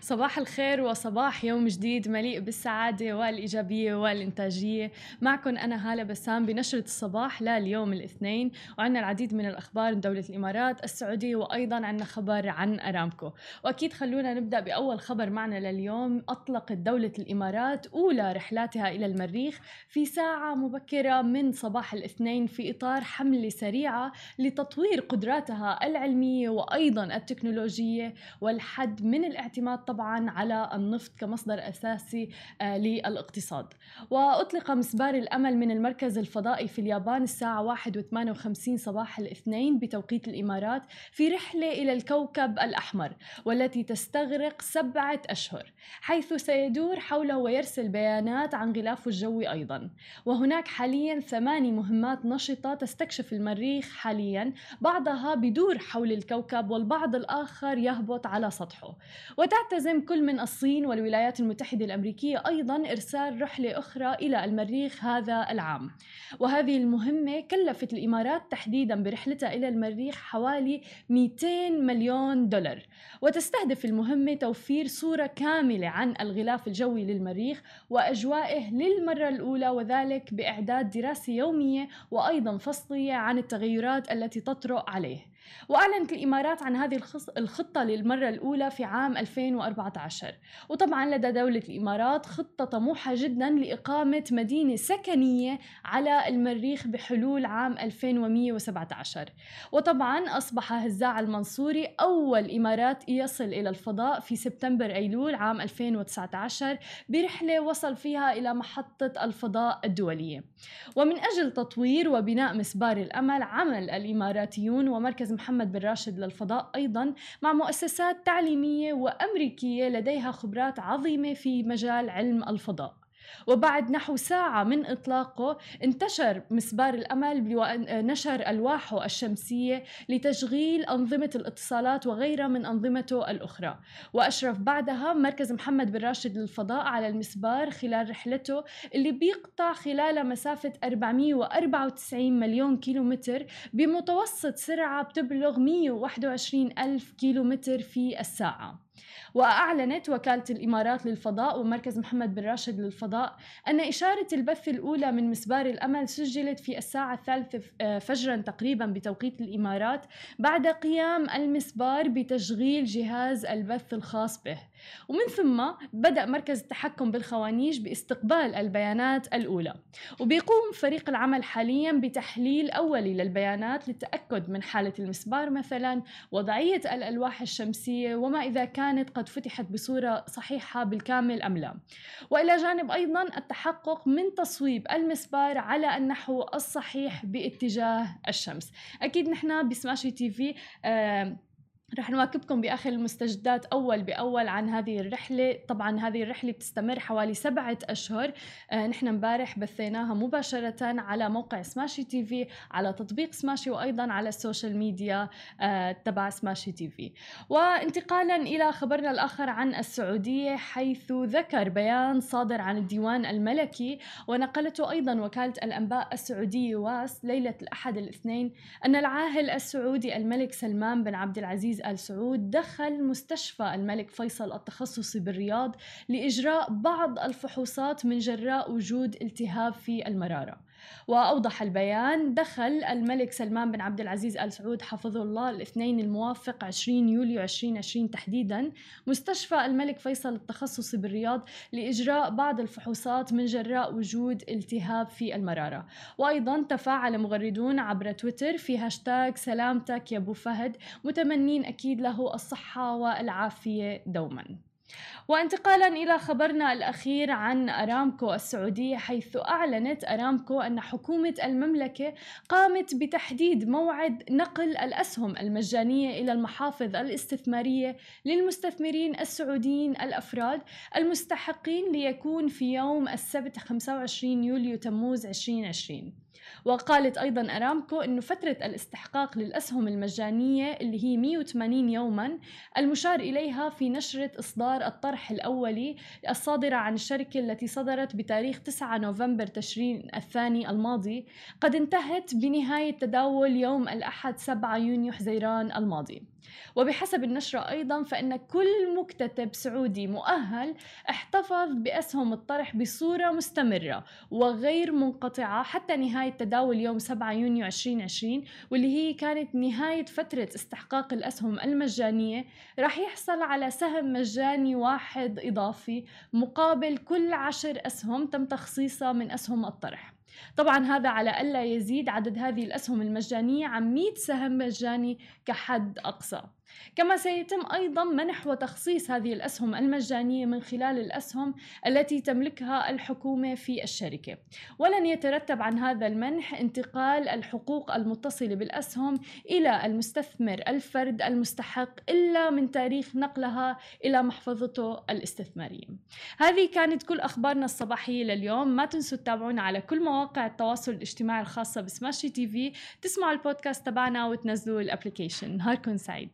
صباح الخير وصباح يوم جديد مليء بالسعادة والإيجابية والإنتاجية. معكم أنا هالة بسام بنشرة الصباح لليوم الاثنين وعندنا العديد من الأخبار من دولة الإمارات السعودية وأيضا عندنا خبر عن أرامكو. وأكيد خلونا نبدأ بأول خبر معنا لليوم. أطلقت دولة الإمارات أولى رحلاتها إلى المريخ في ساعة مبكرة من صباح الاثنين في إطار حملة سريعة لتطوير قدراتها العلمية وأيضا التكنولوجية. والحد من الاعتماد طبعا على النفط كمصدر أساسي آه، للاقتصاد. وأطلق مسبار الأمل من المركز الفضائي في اليابان الساعة 1:58 صباح الاثنين بتوقيت الإمارات في رحلة إلى الكوكب الأحمر والتي تستغرق سبعة أشهر حيث سيدور حوله ويرسل بيانات عن غلافه الجوي أيضا. وهناك حاليا ثماني مهمات نشطة تستكشف المريخ حاليا بعضها بدور حول الكوكب والبعض الآخر يهبط على سطحه. وتعتزم كل من الصين والولايات المتحدة الأمريكية أيضا إرسال رحلة أخرى إلى المريخ هذا العام. وهذه المهمة كلفت الإمارات تحديدا برحلتها إلى المريخ حوالي 200 مليون دولار. وتستهدف المهمة توفير صورة كاملة عن الغلاف الجوي للمريخ وأجوائه للمرة الأولى وذلك بإعداد دراسة يومية وأيضا فصلية عن التغيرات التي تطرأ عليه. وأعلنت الإمارات عن هذه الخطة للمرة الأولى في عام 2014 وطبعا لدى دولة الإمارات خطة طموحة جدا لإقامة مدينة سكنية على المريخ بحلول عام 2117 وطبعا أصبح هزاع المنصوري أول إمارات يصل إلى الفضاء في سبتمبر أيلول عام 2019 برحلة وصل فيها إلى محطة الفضاء الدولية. ومن أجل تطوير وبناء مسبار الأمل عمل الإماراتيون ومركز محمد بن راشد للفضاء أيضا مع مؤسسات تعليمية وأمريكية لديها خبرات عظيمة في مجال علم الفضاء. وبعد نحو ساعة من إطلاقه انتشر مسبار الأمل بنشر ألواحه الشمسية لتشغيل أنظمة الاتصالات وغيرها من أنظمته الأخرى. وأشرف بعدها مركز محمد بن راشد للفضاء على المسبار خلال رحلته اللي بيقطع خلال مسافة 494 مليون كيلومتر بمتوسط سرعة بتبلغ 121 ألف كيلومتر في الساعة. وأعلنت وكالة الإمارات للفضاء ومركز محمد بن راشد للفضاء أن إشارة البث الأولى من مسبار الأمل سجلت في الساعة الثالثة آه، فجرا تقريبا بتوقيت الإمارات بعد قيام المسبار بتشغيل جهاز البث الخاص به. ومن ثم بدأ مركز التحكم بالخوانيش باستقبال البيانات الأولى. وبيقوم فريق العمل حاليا بتحليل أولي للبيانات للتأكد من حالة المسبار مثلا وضعية الألواح الشمسية وما إذا كانت قد فتحت بصورة صحيحة بالكامل أم لا. وإلى جانب أيضا التحقق من تصويب المسبار على النحو الصحيح باتجاه الشمس. أكيد نحن بسماشي تي في آه رح نواكبكم بآخر المستجدات أول بأول عن هذه الرحلة، طبعا هذه الرحلة بتستمر حوالي سبعة أشهر، آه نحن امبارح بثيناها مباشرة على موقع سماشي تي في، على تطبيق سماشي وأيضا على ال social media آه تبع سماشي تي في. وانتقالا إلى خبرنا الآخر عن السعودية حيث ذكر بيان صادر عن الديوان الملكي ونقلته أيضا وكالة الأنباء السعودية واس ليلة الأحد الاثنين أن العاهل السعودي الملك سلمان بن عبد العزيز عزيز آل سعود دخل مستشفى الملك فيصل التخصصي بالرياض لإجراء بعض الفحوصات من جراء وجود التهاب في المرارة. وأوضح البيان دخل الملك سلمان بن عبد العزيز آل سعود حفظه الله الاثنين الموافق 20 يوليو 2020 تحديدا. مستشفى الملك فيصل التخصصي بالرياض لإجراء بعض الفحوصات من جراء وجود التهاب في المرارة. وأيضا تفاعل مغردون عبر تويتر في هاشتاج سلامتك يا أبو فهد. متمنين أكيد له الصحة والعافية دوما. وانتقالا إلى خبرنا الأخير عن أرامكو السعودية حيث أعلنت أرامكو أن حكومة المملكة قامت بتحديد موعد نقل الأسهم المجانية إلى المحافظ الاستثمارية للمستثمرين السعوديين الأفراد المستحقين ليكون في يوم السبت 25 يوليو تموز 2020 وقالت أيضا أرامكو أنه فترة الاستحقاق للأسهم المجانية اللي هي 180 يوما المشار إليها في نشرة إصدار الطرح الأولي الصادرة عن الشركة التي صدرت بتاريخ 9 نوفمبر تشرين الثاني الماضي. قد انتهت بنهاية تداول يوم الأحد 7 يونيو حزيران الماضي. وبحسب النشرة أيضا فإن كل مكتتب سعودي مؤهل احتفظ بأسهم الطرح بصورة مستمرة وغير منقطعة حتى نهاية تداول يوم 7 يونيو 2020 واللي هي كانت نهاية فترة استحقاق الأسهم المجانية راح يحصل على سهم مجاني واحد إضافي مقابل كل عشر أسهم تم تخصيصها من أسهم الطرح. طبعا هذا على ألا يزيد عدد هذه الأسهم المجانية عن 100 سهم مجاني كحد أقصى. كما سيتم أيضا منح وتخصيص هذه الأسهم المجانية من خلال الأسهم التي تملكها الحكومة في الشركة. ولن يترتب عن هذا المنح انتقال الحقوق المتصلة بالأسهم إلى المستثمر الفرد المستحق إلا من تاريخ نقلها إلى محفظته الاستثمارية. هذه كانت كل أخبارنا الصباحية لليوم. ما تنسوا تتابعونا على كل مواقع التواصل الاجتماعي الخاصة بسماشي تي في. تسمعوا البودكاست تبعنا وتنزلوا ال application نهاركم سعيد.